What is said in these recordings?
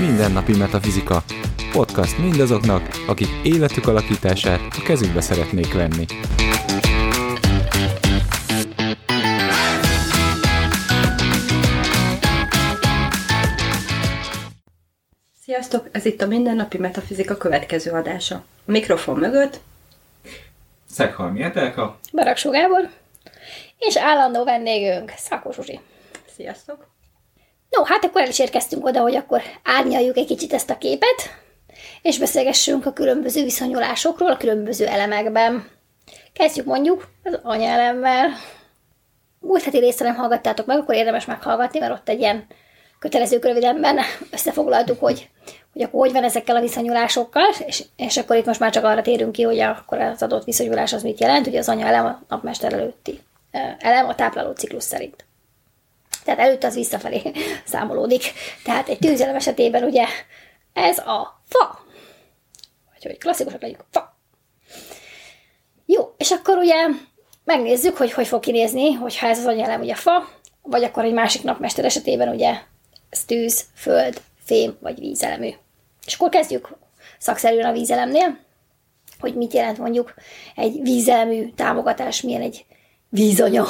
Mindennapi Metafizika. Podcast mindazoknak, akik életük alakítását a kezükbe szeretnék venni. Sziasztok! Ez itt a Mindennapi Metafizika következő adása. A mikrofon mögött Szeghalmi Etelka. Baraksó Gábor, és állandó vendégünk, Szakos Zsuzsi. Sziasztok! No, hát akkor el is érkeztünk oda, hogy akkor árnyaljuk egy kicsit ezt a képet, és beszélgessünk a különböző viszonyulásokról a különböző elemekben. Kezdjük mondjuk az anyaelemmel. Múlt heti részt, ha nem hallgattátok meg, akkor érdemes meghallgatni, mert ott egy ilyen kötelező rövidemben összefoglaltuk, hogy, hogy akkor hogy van ezekkel a viszonyulásokkal, és, és akkor itt most már csak arra térünk ki, hogy akkor az adott viszonyulás az mit jelent, ugye az anyaelem a napmester előtti elem a tápláló ciklus szerint. Tehát előtt az visszafelé számolódik. Tehát egy tűzelem esetében ugye ez a fa. Vagy hogy klasszikusak legyünk, fa. Jó, és akkor ugye megnézzük, hogy hogy fog kinézni, hogyha ez az anyelem ugye fa, vagy akkor egy másik napmester esetében ugye ez tűz, föld, fém vagy vízelemű. És akkor kezdjük szakszerűen a vízelemnél, hogy mit jelent mondjuk egy vízelemű támogatás, milyen egy vízanya.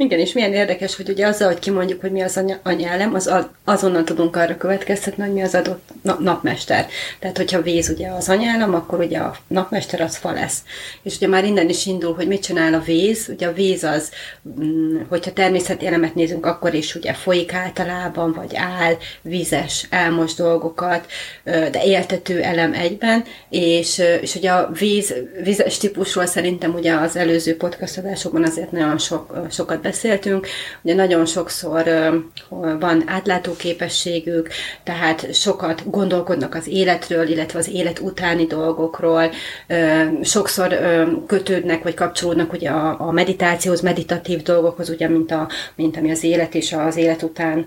Igen, és milyen érdekes, hogy ugye azzal, hogy kimondjuk, hogy mi az anya, anyelem, az a, azonnal tudunk arra következtetni, hogy mi az adott na, napmester. Tehát, hogyha víz ugye az anyelem, akkor ugye a napmester az fa lesz. És ugye már innen is indul, hogy mit csinál a víz. Ugye a víz az, mm, hogyha természeti elemet nézünk, akkor is ugye folyik általában, vagy áll, vízes, elmos dolgokat, de éltető elem egyben, és, és ugye a víz, vízes típusról szerintem ugye az előző podcast adásokban azért nagyon sok, sokat beszéltünk, ugye nagyon sokszor van átlátó képességük, tehát sokat gondolkodnak az életről, illetve az élet utáni dolgokról, sokszor kötődnek, vagy kapcsolódnak ugye a, a meditációhoz, meditatív dolgokhoz, ugye, mint, a, mint ami az élet és az élet után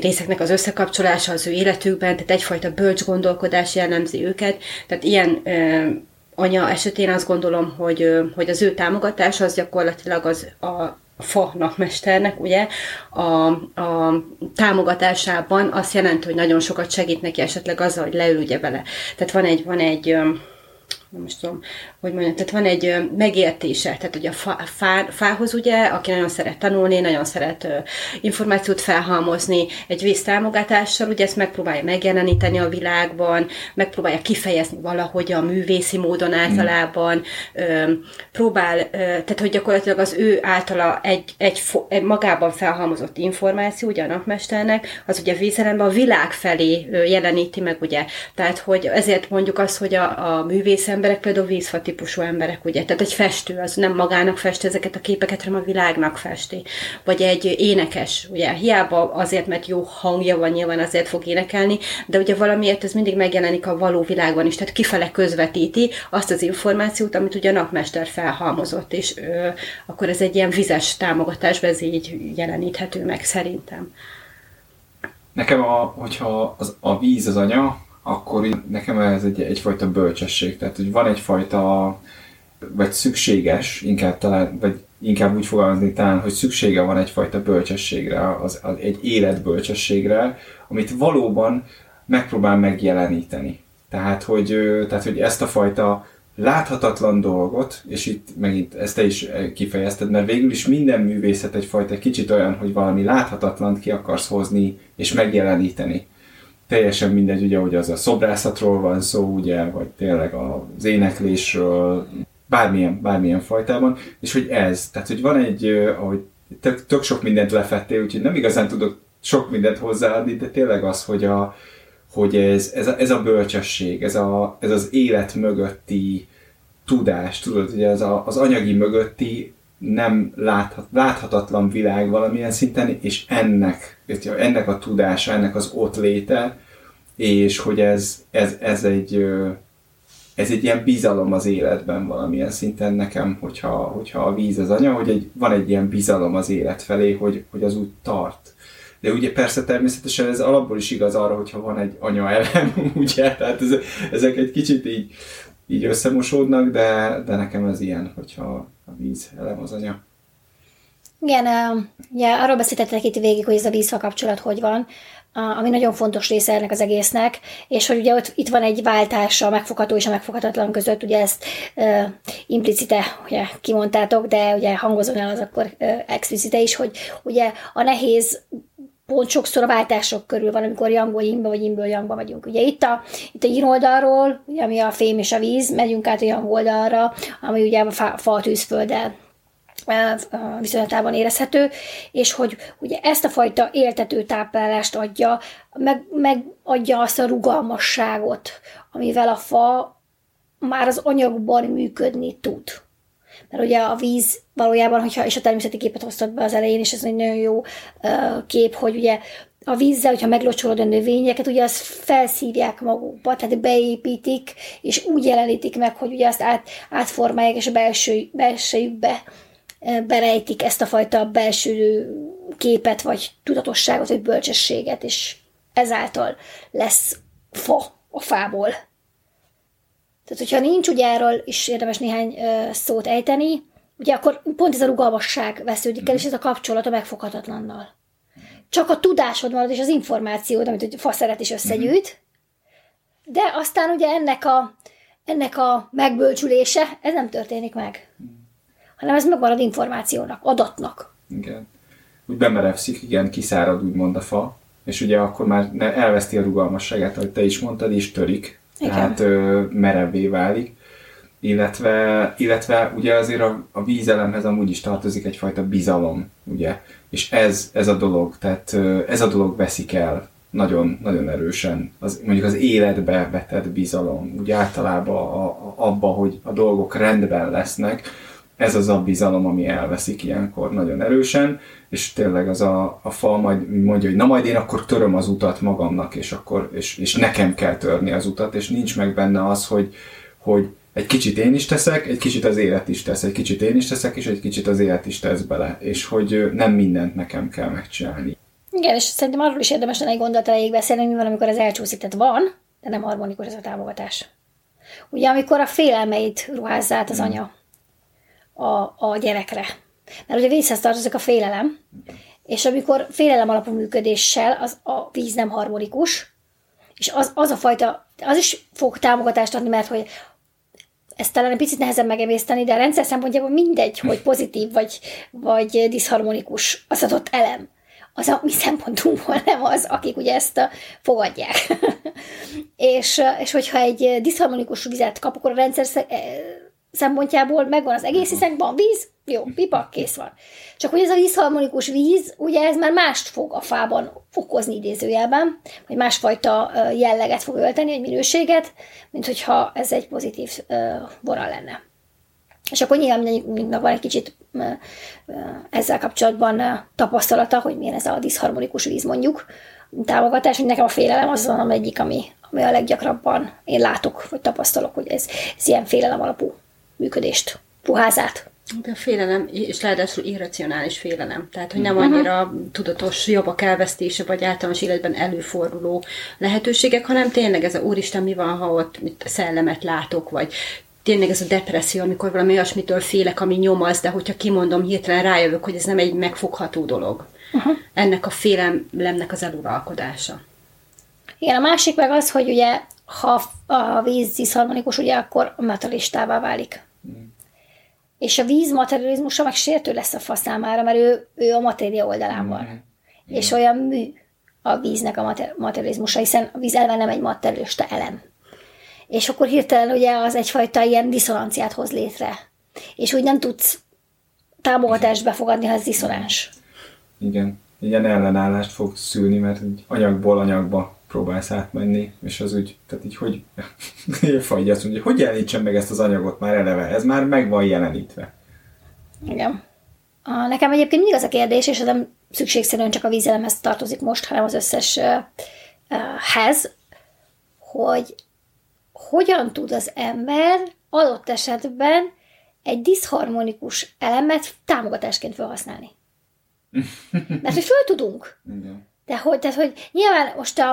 részeknek az összekapcsolása az ő életükben, tehát egyfajta bölcs gondolkodás jellemzi őket, tehát ilyen anya esetén azt gondolom, hogy, hogy az ő támogatása az gyakorlatilag az a, fa napmesternek, ugye, a, a támogatásában azt jelenti, hogy nagyon sokat segít neki esetleg azzal, hogy leül ugye bele. Tehát van egy, van egy is tudom, hogy mondjam, tehát van egy megértése, tehát ugye a fá, fá, fához ugye, aki nagyon szeret tanulni, nagyon szeret információt felhalmozni, egy víztámogatással, ugye ezt megpróbálja megjeleníteni a világban, megpróbálja kifejezni valahogy a művészi módon általában, uh, próbál, tehát hogy gyakorlatilag az ő általa egy, egy, egy magában felhalmozott információ, ugye a napmesternek, az ugye vízelemben a világ felé jeleníti meg, ugye. Tehát, hogy ezért mondjuk azt, hogy a, a művész emberek például vízfa típusú emberek, ugye? Tehát egy festő az nem magának fest ezeket a képeket, hanem a világnak festi. Vagy egy énekes, ugye? Hiába azért, mert jó hangja van, nyilván azért fog énekelni, de ugye valamiért ez mindig megjelenik a való világban is, tehát kifele közvetíti azt az információt, amit ugye a napmester felhalmozott, és ö, akkor ez egy ilyen vizes támogatás, ez így jeleníthető meg szerintem. Nekem, a, hogyha az, a víz az anya, akkor nekem ez egy, egyfajta bölcsesség. Tehát, hogy van egyfajta, vagy szükséges, inkább talán, vagy inkább úgy fogalmazni talán, hogy szüksége van egyfajta bölcsességre, az, az egy életbölcsességre, amit valóban megpróbál megjeleníteni. Tehát hogy, tehát, hogy ezt a fajta láthatatlan dolgot, és itt megint ezt te is kifejezted, mert végül is minden művészet egyfajta kicsit olyan, hogy valami láthatatlant ki akarsz hozni és megjeleníteni teljesen mindegy, ugye, hogy az a szobrászatról van szó, ugye, vagy tényleg az éneklésről, bármilyen, bármilyen fajtában, és hogy ez, tehát hogy van egy, ahogy tök, tök sok mindent lefettél, úgyhogy nem igazán tudok sok mindent hozzáadni, de tényleg az, hogy, a, hogy ez, ez, a, ez a bölcsesség, ez, a, ez az élet mögötti tudás, tudod, hogy ez a, az anyagi mögötti nem láthat, láthatatlan világ valamilyen szinten, és ennek, ennek a tudása, ennek az ott léte, és hogy ez, ez, ez egy ez egy ilyen bizalom az életben valamilyen szinten nekem, hogyha, hogyha a víz az anya, hogy egy, van egy ilyen bizalom az élet felé, hogy, hogy az úgy tart. De ugye persze természetesen ez alapból is igaz arra, hogyha van egy anya elem, ugye, tehát ez, ezek egy kicsit így így összemosódnak, de, de nekem ez ilyen, hogyha a víz elem az anya. Igen, ugye arról beszéltetek itt végig, hogy ez a vízha kapcsolat hogy van, ami nagyon fontos része ennek az egésznek, és hogy ugye ott, itt van egy váltás a megfogható és a megfoghatatlan között, ugye ezt uh, implicite ugye, kimondtátok, de ugye hangozom el az akkor uh, explicite is, hogy ugye a nehéz pont sokszor a váltások körül van, amikor jangból imbe, vagy imből jangba vagyunk. Ugye itt a, itt a yin oldalról, ugye, ami a fém és a víz, megyünk át a yang oldalra, ami ugye a fa, fa tűzfölddel viszonylatában érezhető, és hogy ugye ezt a fajta éltető táplálást adja, meg, megadja azt a rugalmasságot, amivel a fa már az anyagban működni tud. Mert ugye a víz valójában, hogyha, és a természeti képet hoztad be az elején, és ez egy nagyon jó uh, kép, hogy ugye a vízzel, hogyha meglocsolod a növényeket, ugye azt felszívják magukba, tehát beépítik, és úgy jelenítik meg, hogy ugye azt át, átformálják, és a belső, belsőjükbe berejtik ezt a fajta belső képet, vagy tudatosságot, vagy bölcsességet, és ezáltal lesz fa a fából. Tehát, hogyha nincs, ugye erről is érdemes néhány szót ejteni, ugye akkor pont ez a rugalmasság vesződik el, és ez a kapcsolat a megfoghatatlannal. Csak a tudásod marad, és az információd, amit a fa szeret is összegyűjt, de aztán ugye ennek a, ennek a megbölcsülése, ez nem történik meg hanem ez megmarad információnak, adatnak. Igen. Úgy bemerevszik, igen, kiszárad úgymond a fa, és ugye akkor már elveszti a rugalmasságát, ahogy te is mondtad, és törik, tehát ö, merevé válik. Illetve, illetve ugye azért a, a vízelemhez amúgy is tartozik egyfajta bizalom, ugye? És ez, ez a dolog, tehát ez a dolog veszik el nagyon, nagyon erősen, az, mondjuk az életbe vetett bizalom, úgy általában a, a, abba, hogy a dolgok rendben lesznek, ez az a bizalom, ami elveszik ilyenkor nagyon erősen, és tényleg az a, a fal majd mondja, hogy na majd én akkor töröm az utat magamnak, és akkor és, és nekem kell törni az utat, és nincs meg benne az, hogy, hogy egy kicsit én is teszek, egy kicsit az élet is tesz, egy kicsit én is teszek, és egy kicsit az élet is tesz bele, és hogy nem mindent nekem kell megcsinálni. Igen, és szerintem arról is érdemes lenne egy gondolat elég beszélni, mi van, amikor ez elcsúszik. Tehát van, de nem harmonikus ez a támogatás. Ugye, amikor a félelmeit ruházza át az hmm. anya, a, a gyerekre. Mert ugye vízhez tartozik a félelem, és amikor félelem alapú működéssel az a víz nem harmonikus, és az, az a fajta, az is fog támogatást adni, mert hogy ezt talán egy picit nehezebb megemészteni, de a rendszer szempontjából mindegy, hogy pozitív vagy, vagy diszharmonikus az adott elem. Az a mi szempontunkból nem az, akik ugye ezt a, fogadják. és, és hogyha egy diszharmonikus vizet kap, akkor a rendszer szempontjából megvan az egész, hiszen van víz, jó, pipa, kész van. Csak hogy ez a vízharmonikus víz, ugye ez már mást fog a fában okozni idézőjelben, vagy másfajta jelleget fog ölteni, egy minőséget, mint hogyha ez egy pozitív bora lenne. És akkor nyilván mindannyiunknak van egy kicsit ezzel kapcsolatban tapasztalata, hogy milyen ez a diszharmonikus víz mondjuk, támogatás, hogy nekem a félelem az az egyik, ami, ami a leggyakrabban én látok, vagy tapasztalok, hogy ez, ez ilyen félelem alapú működést ruház át. De a félelem, és ráadásul irracionális félelem. Tehát, hogy nem annyira uh-huh. tudatos jobbak elvesztése, vagy általános életben előforduló lehetőségek, hanem tényleg ez a úristen, mi van, ha ott mit, szellemet látok, vagy tényleg ez a depresszió, amikor valami olyasmitől félek, ami nyomaz, de hogyha kimondom, hirtelen rájövök, hogy ez nem egy megfogható dolog. Uh-huh. Ennek a félelemnek az eluralkodása. Igen, a másik meg az, hogy ugye ha a víz diszharmonikus, ugye akkor materialistává válik. Mm. És a víz materializmusa meg sértő lesz a fa számára, mert ő, ő a matéria oldalán van. Mm. És olyan mű a víznek a materializmusa, hiszen a víz elve nem egy materialista elem. És akkor hirtelen ugye az egyfajta ilyen diszonanciát hoz létre. És úgy nem tudsz támogatást befogadni, ha ez diszonáns. Igen. Ilyen ellenállást fog szülni, mert anyagból anyagba próbálsz átmenni, és az úgy, tehát így hogy fagy azt mondja, hogy jelenítsen meg ezt az anyagot már eleve, ez már meg van jelenítve. Igen. A, nekem egyébként mindig az a kérdés, és ez nem szükségszerűen csak a vízelemhez tartozik most, hanem az összes uh, uh, hez, hogy hogyan tud az ember adott esetben egy diszharmonikus elemet támogatásként felhasználni. Mert hogy föl tudunk. Igen. De hogy, tehát, hogy nyilván most a,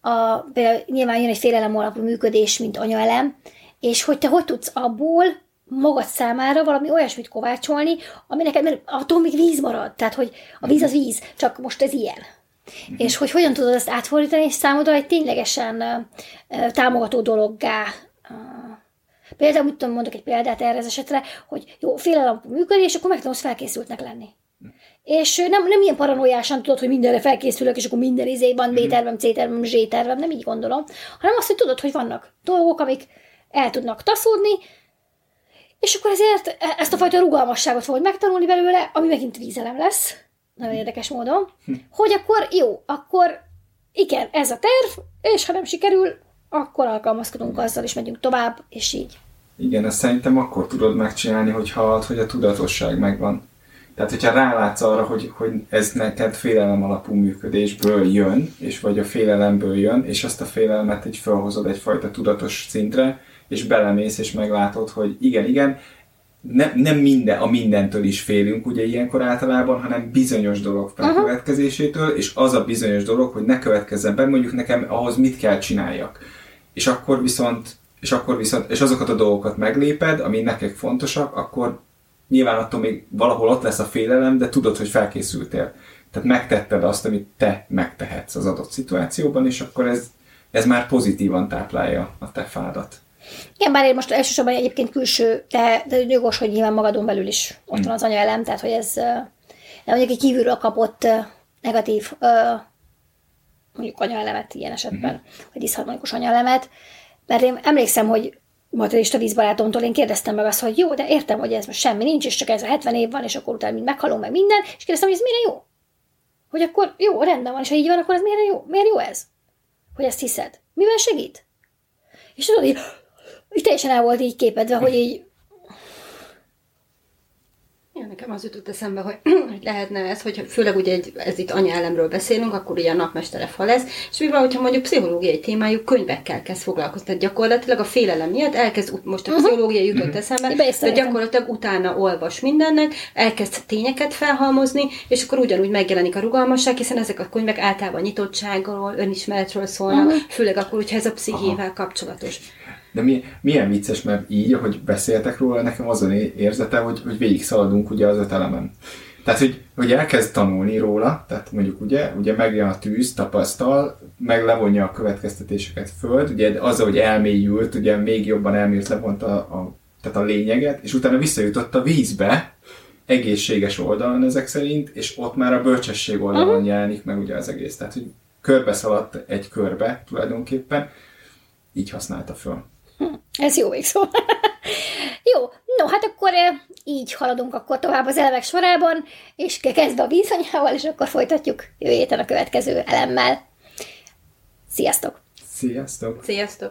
a, például nyilván jön egy félelem alapú működés, mint anyaelem, és hogy te hogy tudsz abból magad számára valami olyasmit kovácsolni, ami neked, mert attól még víz marad, tehát hogy a víz az víz, csak most ez ilyen. Mm-hmm. És hogy hogyan tudod ezt átfordítani, és számodra egy ténylegesen uh, támogató dologgá uh, Például, mit tudom, mondok egy példát erre az esetre, hogy jó, félelem működik, és akkor megtanulsz felkészültnek lenni. És nem, nem ilyen paranoiásan tudod, hogy mindenre felkészülök, és akkor minden izében B-tervem, C-tervem, Z-tervem, nem így gondolom, hanem azt, hogy tudod, hogy vannak dolgok, amik el tudnak taszódni, és akkor ezért e- ezt a fajta rugalmasságot fogod megtanulni belőle, ami megint vízelem lesz, nagyon érdekes módon, hogy akkor jó, akkor igen, ez a terv, és ha nem sikerül, akkor alkalmazkodunk azzal, és megyünk tovább, és így. Igen, ezt szerintem akkor tudod megcsinálni, hogyha hogy a tudatosság megvan. Tehát, hogyha rálátsz arra, hogy, hogy ez neked félelem alapú működésből jön, és vagy a félelemből jön, és azt a félelmet egy felhozod egyfajta tudatos szintre, és belemész, és meglátod, hogy igen, igen, nem, nem minden, a mindentől is félünk ugye ilyenkor általában, hanem bizonyos dolog bekövetkezésétől, és az a bizonyos dolog, hogy ne következzen be, mondjuk nekem ahhoz mit kell csináljak. És akkor viszont, és akkor viszont, és azokat a dolgokat megléped, ami neked fontosak, akkor nyilván attól még valahol ott lesz a félelem, de tudod, hogy felkészültél. Tehát megtetted azt, amit te megtehetsz az adott szituációban, és akkor ez, ez már pozitívan táplálja a te fádat. Igen, bár én most elsősorban egyébként külső, de, de jogos, hogy nyilván magadon belül is ott van az anyaelem, tehát hogy ez mondjuk egy kívülről kapott negatív mondjuk anyaelemet ilyen esetben, mm. vagy diszharmonikus anyaelemet, mert én emlékszem, hogy materialista vízbarátomtól én kérdeztem meg azt, hogy jó, de értem, hogy ez most semmi nincs, és csak ez a 70 év van, és akkor utána mind meghalom, meg minden, és kérdeztem, hogy ez mire jó? Hogy akkor jó, rendben van, és ha így van, akkor ez miért jó? Miért jó ez? Hogy ezt hiszed? Mivel segít? És tudod, így, így teljesen el volt így képedve, hogy így nekem az jutott eszembe, hogy, hogy lehetne ez, hogy főleg ugye egy, ez itt anyellemről beszélünk, akkor ugye a napmestere fa lesz, és mi van, hogyha mondjuk pszichológiai témájú könyvekkel kezd foglalkozni. Tehát gyakorlatilag a félelem miatt elkezd, most a mhm. pszichológia jutott uh-huh. eszembe, de gyakorlatilag utána olvas mindennek, elkezd tényeket felhalmozni, és akkor ugyanúgy megjelenik a rugalmasság, hiszen ezek a könyvek általában nyitottságról, önismeretről szólnak, uh-huh. főleg akkor, hogyha ez a pszichével Aha. kapcsolatos. De mi, milyen vicces, mert így, ahogy beszéltek róla, nekem az a érzete, hogy, hogy végig szaladunk ugye az öt elemen. Tehát, hogy, hogy elkezd tanulni róla, tehát mondjuk ugye, ugye megjön a tűz, tapasztal, meg levonja a következtetéseket föld, ugye azzal, hogy elmélyült, ugye még jobban elmélyült, levonta a, a, tehát a lényeget, és utána visszajutott a vízbe, egészséges oldalon ezek szerint, és ott már a bölcsesség oldalon uh-huh. jelenik meg ugye az egész. Tehát, hogy körbe szaladt egy körbe tulajdonképpen, így használta föl. Hm, ez jó végszó. jó, no, hát akkor eh, így haladunk akkor tovább az elemek sorában, és kezdve a vízanyával, és akkor folytatjuk jövő héten a következő elemmel. Sziasztok! Sziasztok! Sziasztok!